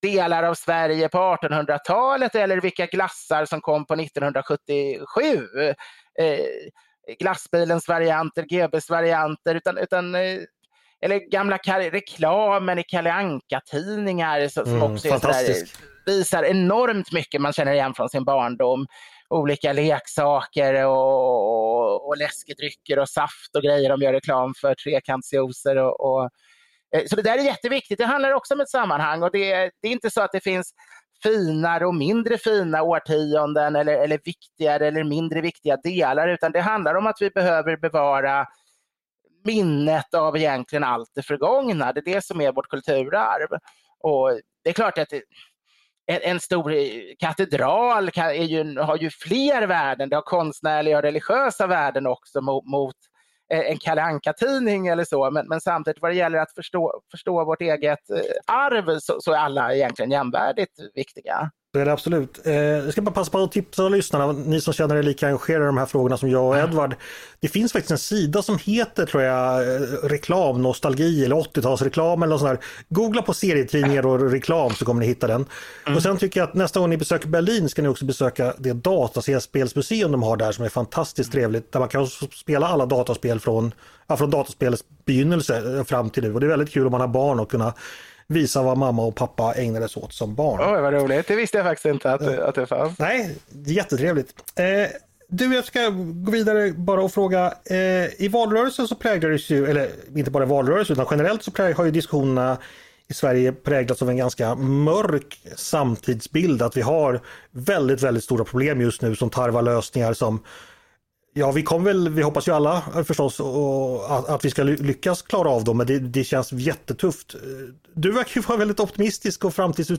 delar av Sverige på 1800-talet eller vilka glassar som kom på 1977. Eh, glassbilens varianter, GBs varianter, utan, utan eh, eller gamla reklamen i Kalle Anka-tidningar som mm, också är sådär, visar enormt mycket man känner igen från sin barndom. Olika leksaker och, och, och läskedrycker och saft och grejer de gör reklam för, trekantsjuicer och, och eh, så det där är jätteviktigt. Det handlar också om ett sammanhang och det, det är inte så att det finns finare och mindre fina årtionden eller, eller viktigare eller mindre viktiga delar utan det handlar om att vi behöver bevara minnet av egentligen allt det förgångna. Det är det som är vårt kulturarv. Och det är klart att en, stor eh, katedral ju, har ju fler värden. Det har konstnärliga och religiösa värden också mot, mot en Kalle Anka-tidning eller så. Men, men, samtidigt vad det gäller att förstå, förstå vårt eget eh, arv så, så är alla egentligen jämvärdigt viktiga. Det är det absolut. Eh, jag ska bara passa på att tipsa lyssnarna, ni som känner er lika engagerade i de här frågorna som jag och Edvard. Det finns faktiskt en sida som heter, tror jag, eh, reklamnostalgi eller 80-talsreklam eller sånt där. Googla på serietidningar och reklam så kommer ni hitta den. Mm. Och sen tycker jag att nästa gång ni besöker Berlin ska ni också besöka det dataspelsmuseum de har där som är fantastiskt trevligt. Där man kan spela alla dataspel från, ja, från dataspelets begynnelse fram till nu. Och det är väldigt kul om man har barn och kunna visa vad mamma och pappa ägnade sig åt som barn. Oj, vad roligt. Det visste jag faktiskt inte att, att det fanns. Nej, jättetrevligt. Eh, du, jag ska gå vidare bara och fråga. Eh, I valrörelsen så präglades ju, eller inte bara i valrörelsen utan generellt så har ju diskussionerna i Sverige präglats av en ganska mörk samtidsbild. Att vi har väldigt, väldigt stora problem just nu som tarvar lösningar som Ja, vi kommer väl, vi hoppas ju alla förstås och, att, att vi ska lyckas klara av dem, men det, det känns jättetufft. Du verkar ju vara väldigt optimistisk och framtids,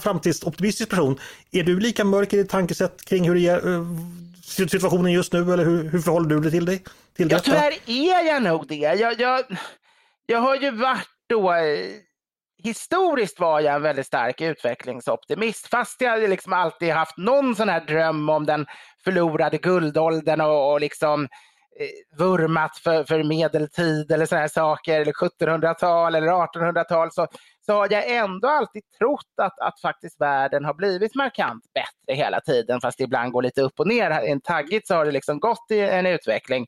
framtidsoptimistisk person. Är du lika mörk i ditt tankesätt kring hur det är, eh, situationen just nu eller hur, hur förhåller du dig till dig? Till ja, tyvärr är jag nog det. Jag, jag, jag har ju varit då eh, historiskt var jag en väldigt stark utvecklingsoptimist fast jag liksom alltid haft någon sån här dröm om den förlorade guldåldern och, och liksom eh, vurmat för, för medeltid eller sådana här saker, eller 1700-tal eller 1800-tal, så, så har jag ändå alltid trott att, att faktiskt världen har blivit markant bättre hela tiden, fast det ibland går lite upp och ner. En taggigt så har det liksom gått i en utveckling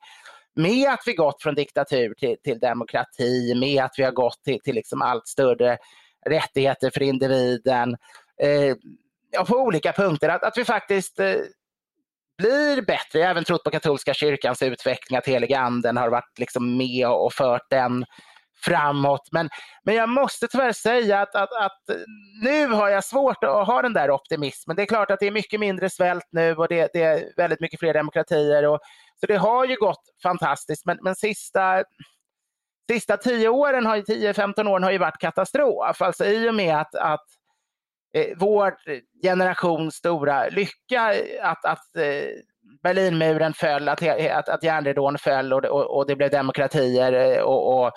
med att vi gått från diktatur till, till demokrati, med att vi har gått till, till liksom allt större rättigheter för individen. Eh, ja, på olika punkter, att, att vi faktiskt eh, blir bättre. Jag har även trott på katolska kyrkans utveckling, att heliga anden har varit liksom med och fört den framåt. Men, men jag måste tyvärr säga att, att, att, nu har jag svårt att ha den där optimismen. Det är klart att det är mycket mindre svält nu och det, det är väldigt mycket fler demokratier. Och, så det har ju gått fantastiskt, men, men sista sista 10 åren, 10-15 åren har ju varit katastrof. Alltså i och med att, att eh, vår generations stora lycka att, att eh, Berlinmuren föll, att, att, att järnridån föll och, och, och det blev demokratier eh, och, och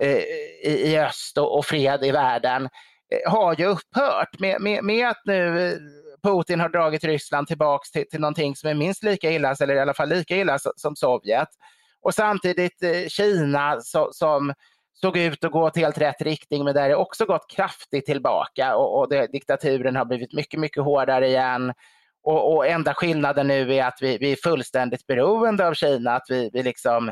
eh, i, i, öst och, och, fred i världen eh, har ju upphört. Med, med, med, att nu eh, Putin har dragit Ryssland tillbaks till, till någonting som är minst lika illa, eller i alla fall lika illa som Sovjet. Och samtidigt eh, Kina som såg ut att gå åt helt rätt riktning men där det också gått kraftigt tillbaka och, och det, diktaturen har blivit mycket, mycket hårdare igen. Och, och enda skillnaden nu är att vi, vi är fullständigt beroende av Kina, att vi, vi liksom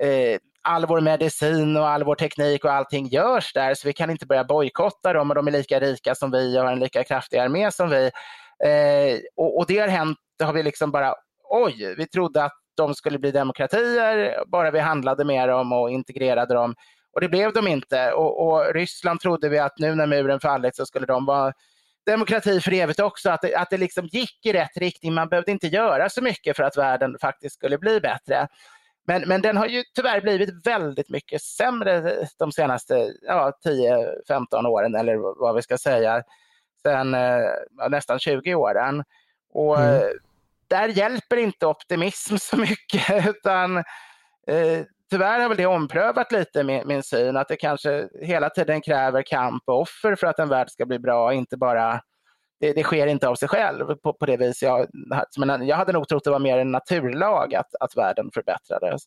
eh, all vår medicin och all vår teknik och allting görs där så vi kan inte börja bojkotta dem och de är lika rika som vi och har en lika kraftig armé som vi. Eh, och, och, det har hänt, det har vi liksom bara, oj, vi trodde att de skulle bli demokratier bara vi handlade med dem och integrerade dem. Och det blev de inte. Och, och Ryssland trodde vi att nu när muren fallit så skulle de vara demokrati för evigt också, att det, att det liksom gick i rätt riktning. Man behövde inte göra så mycket för att världen faktiskt skulle bli bättre. Men, men den har ju tyvärr blivit väldigt mycket sämre de senaste ja, 10-15 åren eller vad vi ska säga, sen ja, nästan 20 åren. Och mm. där hjälper inte optimism så mycket utan eh, tyvärr har väl det omprövat lite min, min syn, att det kanske hela tiden kräver kamp och offer för att en värld ska bli bra, inte bara det, det sker inte av sig själv på, på det viset. Jag, men jag hade nog trott det var mer en naturlag att, att världen förbättrades.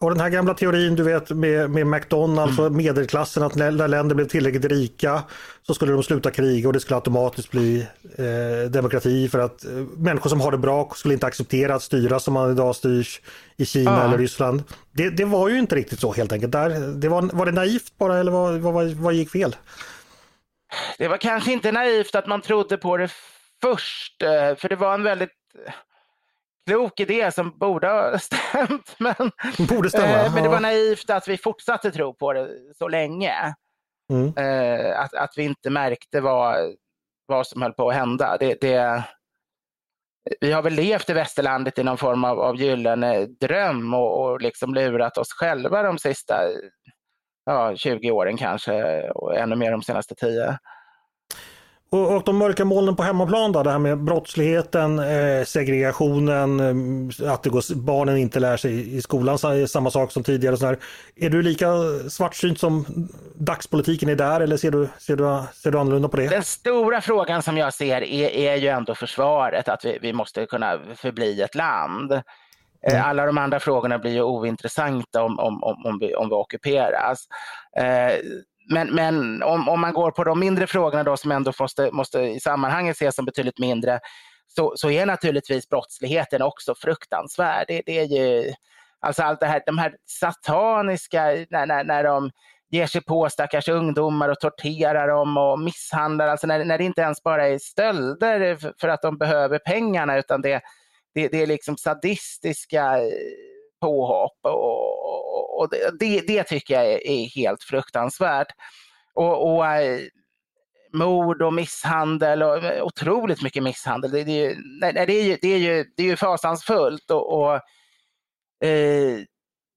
Och den här gamla teorin du vet med, med McDonalds mm. och medelklassen att när länder blev tillräckligt rika så skulle de sluta kriga och det skulle automatiskt bli eh, demokrati för att eh, människor som har det bra skulle inte acceptera att styras som man idag styrs i Kina ja. eller Ryssland. Det, det, var ju inte riktigt så helt enkelt. Där, det var, var det naivt bara eller vad, vad, vad gick fel? Det var kanske inte naivt att man trodde på det först, eh, för det var en väldigt klok idé som borde ha stämt. Men, borde stämma, eh, men det var naivt att vi fortsatte tro på det så länge. Mm. Eh, att, att vi inte märkte vad, vad som höll på att hända. Det, det, vi har väl levt i västerlandet i någon form av, av gyllene dröm och, och liksom lurat oss själva de sista ja, 20 åren kanske och ännu mer de senaste 10. Och, och de mörka molnen på hemmaplan då, det här med brottsligheten, eh, segregationen, eh, att det går, barnen inte lär sig i skolan samma sak som tidigare. Och så här. Är du lika svartsynt som dagspolitiken är där eller ser du, ser, du, ser du annorlunda på det? Den stora frågan som jag ser är, är ju ändå försvaret, att vi, vi måste kunna förbli ett land. Mm. Eh, mm. Alla de andra frågorna blir ju ointressanta om, om, om, om, vi, om vi ockuperas. Eh, men, men om, om man går på de mindre frågorna då som ändå måste, måste i sammanhanget ses som betydligt mindre så, så är naturligtvis brottsligheten också fruktansvärd. Det, det är ju alltså allt det här, de här sataniska, när, när, när de ger sig på stackars ungdomar och torterar dem och misshandlar, alltså när, när det inte ens bara är stölder för att de behöver pengarna utan det, det, det är liksom sadistiska eh, påhopp och, och det, det, tycker jag är, helt fruktansvärt. Och, och äh, mord och misshandel och eh, otroligt mycket misshandel. Det, det, nej, det, är, ju, det, är, ju, det är ju fasansfullt och, och eh,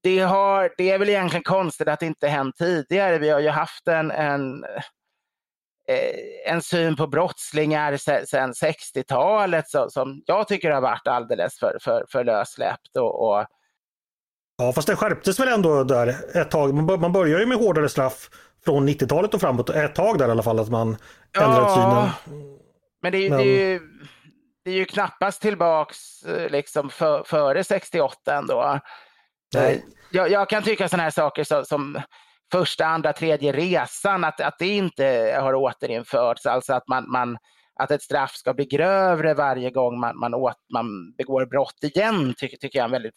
det, har, det är väl egentligen konstigt att det inte hänt tidigare. Vi har ju haft en, en, en syn på brottslingar sedan 60-talet som jag tycker har varit alldeles för, för, för lössläppt. Och, och Ja, fast det skärptes väl ändå där ett tag. Man börjar ju med hårdare straff från 90-talet och framåt. Ett tag där i alla fall att man ändrat ja, synen. Men det är, men... Det, är ju, det är ju knappast tillbaks eh, liksom för, före 68 ändå. Nej. Eh, jag, jag kan tycka sådana här saker som, som första, andra, tredje resan, att, att det inte har återinförts. Alltså att, man, man, att ett straff ska bli grövre varje gång man, man, åt, man begår brott igen, tycker, tycker jag är en väldigt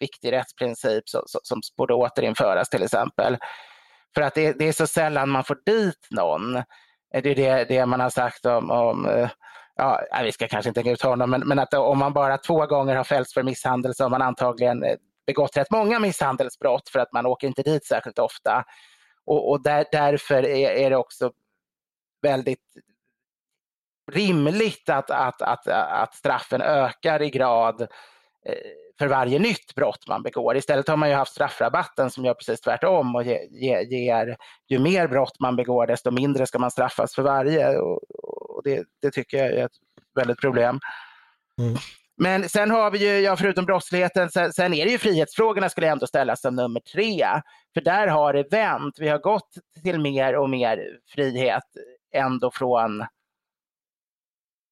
viktig rättsprincip som, som borde återinföras till exempel. För att det, det, är så sällan man får dit någon. Det är det, det man har sagt om, om ja, vi ska kanske inte gå ut honom, men, men att om man bara två gånger har fällts för misshandel så har man antagligen begått rätt många misshandelsbrott för att man åker inte dit särskilt ofta. Och, och där, därför är, är, det också väldigt rimligt att, att, att, att straffen ökar i grad eh, för varje nytt brott man begår. Istället har man ju haft straffrabatten som gör precis tvärtom och ger, ger ju mer brott man begår desto mindre ska man straffas för varje. Och, och det, det, tycker jag är ett väldigt problem. Mm. Men sen har vi ju, ja, förutom brottsligheten, sen, sen, är det ju frihetsfrågorna skulle jag ändå ställa som nummer tre. För där har det vänt. Vi har gått till mer och mer frihet ändå från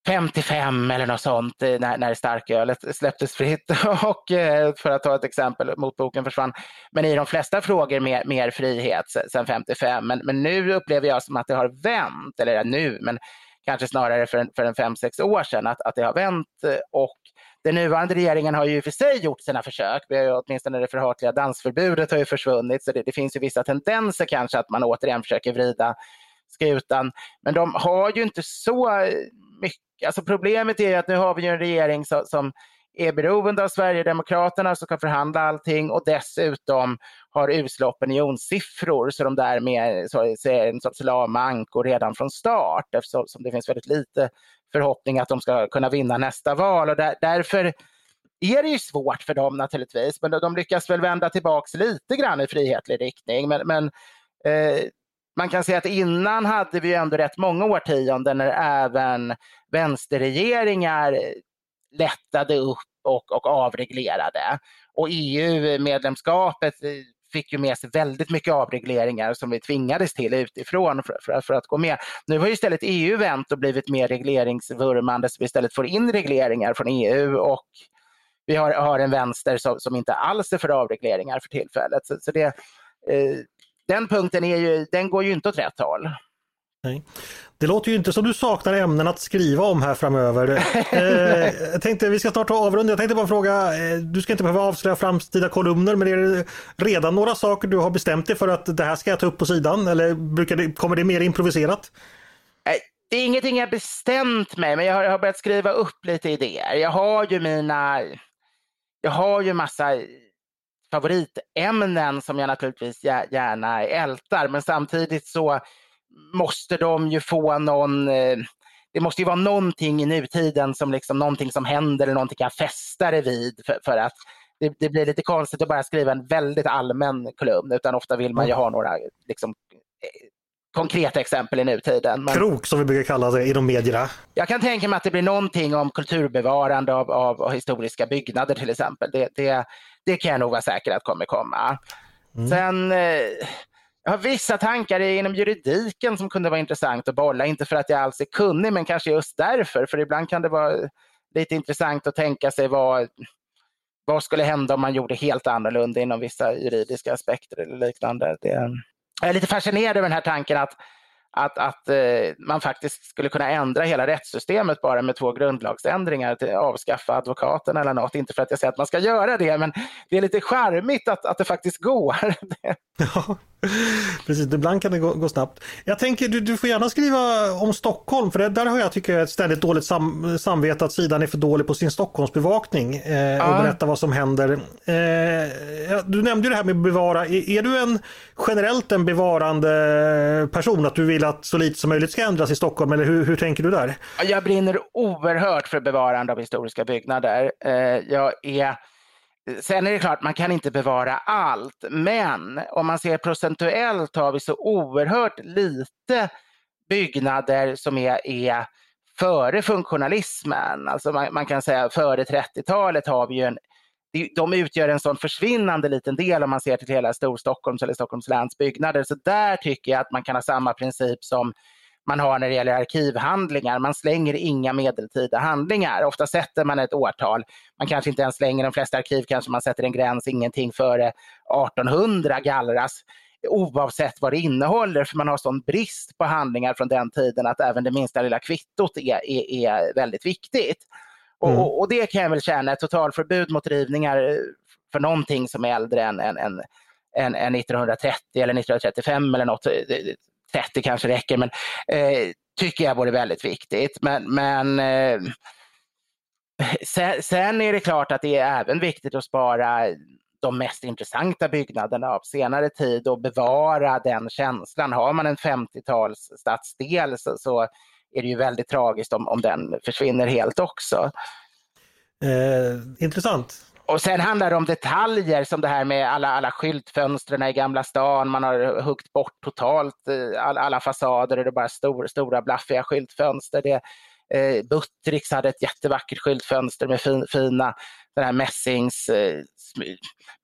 55 eller något sånt eh, när, när starkölet släpptes fritt och eh, för att ta ett exempel, motboken försvann. Men i de flesta frågor mer, mer frihet sedan 55. Men, men nu upplever jag som att det har vänt, eller nu, men kanske snarare för en, för en fem, sex år sedan, att, att det har vänt eh, och den nuvarande regeringen har ju för sig gjort sina försök. Vi har ju, åtminstone det förhatliga dansförbudet har ju försvunnit, så det, det finns ju vissa tendenser kanske att man återigen försöker vrida skutan. Men de har ju inte så mycket. Alltså problemet är att nu har vi ju en regering som, som är beroende av Sverigedemokraterna som kan förhandla allting och dessutom har usla opinionssiffror så de därmed så, ser en sorts lama redan från start eftersom det finns väldigt lite förhoppning att de ska kunna vinna nästa val och där, därför är det ju svårt för dem naturligtvis, men de lyckas väl vända tillbaks lite grann i frihetlig riktning. Men, men eh, man kan säga att innan hade vi ändå rätt många årtionden när även vänsterregeringar lättade upp och, och avreglerade. Och EU-medlemskapet eh, fick ju med sig väldigt mycket avregleringar som vi tvingades till utifrån för, för, för, att gå med. Nu har istället EU vänt och blivit mer regleringsvurmande så vi istället får in regleringar från EU och vi har, har en vänster som, som inte alls är för avregleringar för tillfället. Så, så det, eh, den punkten är ju, den går ju inte åt rätt håll. Nej. Det låter ju inte som du saknar ämnen att skriva om här framöver. eh, jag tänkte vi ska snart ta avrunda. Jag tänkte bara fråga, eh, du ska inte behöva avslöja framtida kolumner, men är det redan några saker du har bestämt dig för att det här ska jag ta upp på sidan eller brukar det, kommer det mer improviserat? Det är ingenting jag bestämt mig, men jag har, jag har börjat skriva upp lite idéer. Jag har ju mina, jag har ju massa favoritämnen som jag naturligtvis gärna ältar, men samtidigt så måste de ju få någon eh, det måste ju vara någonting i nutiden som liksom någonting som händer eller någonting jag fästa det vid för, för att det, det, blir lite konstigt att bara skriva en väldigt allmän kolumn utan ofta vill man ju ha några liksom, eh, konkreta exempel i nutiden. Men Krok som vi brukar kalla det inom medierna. Jag kan tänka mig att det blir någonting om kulturbevarande av, av, av historiska byggnader till exempel. Det, det, det kan jag nog vara säker att kommer komma. Mm. Sen eh, jag har vissa tankar inom juridiken som kunde vara intressant att bolla. Inte för att jag alls är kunnig, men kanske just därför. För ibland kan det vara lite intressant att tänka sig vad, vad skulle hända om man gjorde helt annorlunda inom vissa juridiska aspekter eller liknande. Det, jag är lite fascinerad över den här tanken att att, att eh, man faktiskt skulle kunna ändra hela rättssystemet bara med två grundlagsändringar, till avskaffa advokaten eller något. Inte för att jag säger att man ska göra det, men det är lite charmigt att, att det faktiskt går. precis. Ibland kan det gå, gå snabbt. Jag tänker, du, du får gärna skriva om Stockholm, för det, där har jag tycker ett ständigt dåligt sam, samvete att sidan är för dålig på sin Stockholmsbevakning eh, ja. och berätta vad som händer. Eh, du nämnde ju det här med att bevara. Är, är du en generellt en bevarande person, att du vill att så lite som möjligt ska ändras i Stockholm, eller hur, hur tänker du där? Jag brinner oerhört för bevarande av historiska byggnader. Eh, jag är Sen är det klart, man kan inte bevara allt, men om man ser procentuellt har vi så oerhört lite byggnader som är, är före funktionalismen. Alltså man, man kan säga före 30-talet har vi ju en de utgör en sån försvinnande liten del om man ser till hela Storstockholms eller Stockholms läns byggnader. Så där tycker jag att man kan ha samma princip som man har när det gäller arkivhandlingar. Man slänger inga medeltida handlingar. Ofta sätter man ett årtal. Man kanske inte ens slänger, de flesta arkiv kanske man sätter en gräns, ingenting före 1800 gallras oavsett vad det innehåller för man har sån brist på handlingar från den tiden att även det minsta lilla kvittot är, är, är väldigt viktigt. Mm. Och, och, det kan jag väl känna, ett totalförbud mot rivningar eh, för någonting som är äldre än, än, än, än, än 1930 eller 1935 eller något, 30 kanske räcker, men eh, tycker jag vore väldigt viktigt. Men, men eh, sen, sen, är det klart att det är även viktigt att spara de mest intressanta byggnaderna av senare tid och bevara den känslan. Har man en 50-tals stadsdel så, så är det ju väldigt tragiskt om, om den försvinner helt också. Eh, intressant. Och sen handlar det om detaljer som det här med alla, alla skyltfönstren i Gamla stan. Man har huggt bort totalt eh, all, alla fasader och det är bara stor, stora blaffiga skyltfönster. Det, Eh, Buttricks hade ett jättevackert skyltfönster med fin, fina den här mässings eh,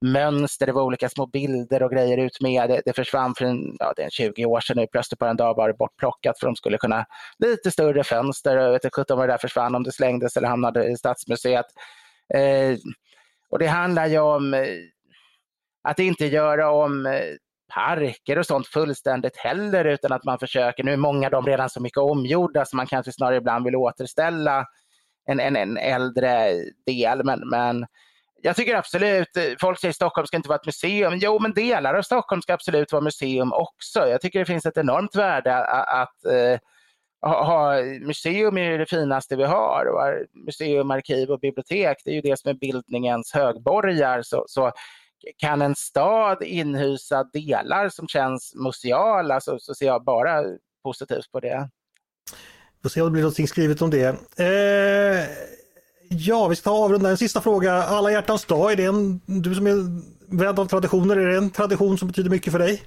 mönster, det var olika små bilder och grejer ut med. Det, det försvann för en, ja, det är 20 år sedan nu, plötsligt på en dag var det bortplockat för de skulle kunna lite större fönster. Jag vet inte vad det där försvann, om det slängdes eller hamnade i Stadsmuseet. Eh, och det handlar ju om eh, att inte göra om eh, parker och sånt fullständigt heller utan att man försöker, nu är många av dem redan så mycket omgjorda så man kanske snarare ibland vill återställa en, en, en äldre del men, men jag tycker absolut, eh, folk säger Stockholm ska inte vara ett museum. Jo, men delar av Stockholm ska absolut vara museum också. Jag tycker det finns ett enormt värde att, att ha, museum är det finaste vi har. Museum, arkiv och bibliotek, det är ju det som är bildningens högborgar. Så, så kan en stad inhysa delar som känns museala så, så ser jag bara positivt på det. Vi får se om det blir någonting skrivet om det. Eh, ja, vi ska ta avrunda en sista fråga. Alla hjärtans dag, är det en, du som är vän av traditioner, är det en tradition som betyder mycket för dig?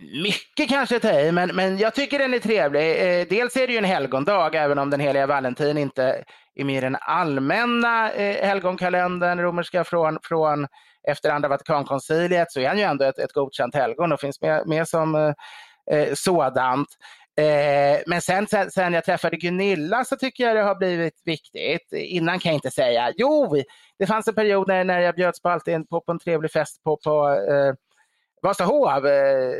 Mycket kanske att ta i, men, men jag tycker den är trevlig. Eh, dels är det ju en helgondag, även om den heliga Valentin inte är med i den allmänna eh, helgonkalendern romerska från, från efter andra Vatikankonciliet så är han ju ändå ett, ett godkänt helgon och finns med, med som eh, eh, sådant. Eh, men sen, sen, sen jag träffade Gunilla så tycker jag det har blivit viktigt. Innan kan jag inte säga. Jo, det fanns en period när, när jag bjöds på, alltid på, på en trevlig fest på, på eh, Vasahov. Eh,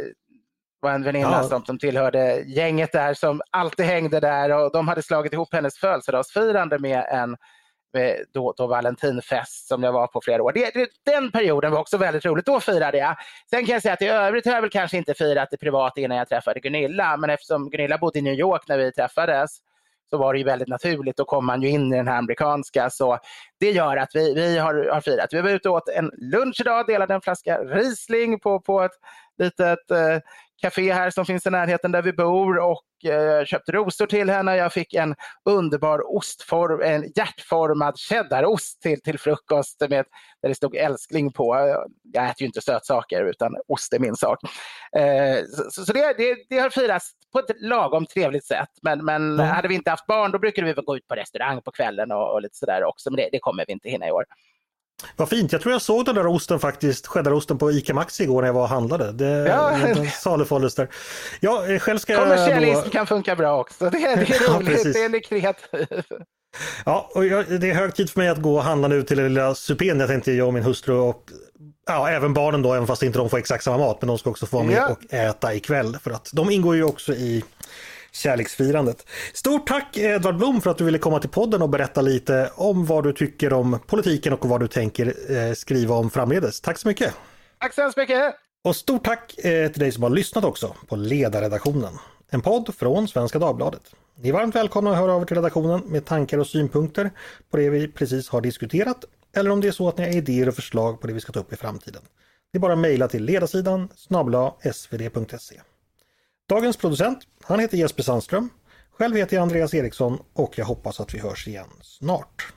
Eh, var en väninna ja. som, som tillhörde gänget där som alltid hängde där och de hade slagit ihop hennes födelsedagsfirande med en då, då Valentinfest som jag var på flera år. Det, det, den perioden var också väldigt roligt. Då firade jag. Sen kan jag säga att i övrigt har jag väl kanske inte firat det privat innan jag träffade Gunilla. Men eftersom Gunilla bodde i New York när vi träffades så var det ju väldigt naturligt. Då kom man ju in i den här amerikanska. Så det gör att vi, vi har, har firat. Vi var ute och åt en lunch idag, delade en flaska Riesling på, på ett litet eh, café här som finns i närheten där vi bor och eh, köpte rosor till henne. Jag fick en underbar ostform, en hjärtformad cheddarost till, till frukost med, där det stod älskling på. Jag äter ju inte sötsaker utan ost är min sak. Eh, så, så det, det, det, har firats på ett lagom trevligt sätt. Men, men mm. hade vi inte haft barn då brukade vi gå ut på restaurang på kvällen och, och lite sådär också. Men det, det kommer vi inte hinna i år. Vad fint, jag tror jag såg den där osten faktiskt, cheddarosten på ICA Maxi igår när jag var och handlade. Det ja. salufålles där. Ja, eh, själv ska Kommersialism då... kan funka bra också, det, det är roligt, ja, det är kreativt. Ja, och jag, det är hög tid för mig att gå och handla nu till den lilla supén jag tänkte jag och min hustru och ja, även barnen då, även fast inte de får exakt samma mat, men de ska också få vara med ja. och äta ikväll. För att de ingår ju också i kärleksfirandet. Stort tack Edvard Blom för att du ville komma till podden och berätta lite om vad du tycker om politiken och vad du tänker eh, skriva om framledes. Tack så mycket! Tack så hemskt mycket! Och stort tack eh, till dig som har lyssnat också på Ledarredaktionen. En podd från Svenska Dagbladet. Ni är varmt välkomna att höra av er till redaktionen med tankar och synpunkter på det vi precis har diskuterat eller om det är så att ni har idéer och förslag på det vi ska ta upp i framtiden. Det är bara att mejla till ledarsidan snabla svd.se. Dagens producent, han heter Jesper Sandström. Själv heter jag Andreas Eriksson och jag hoppas att vi hörs igen snart.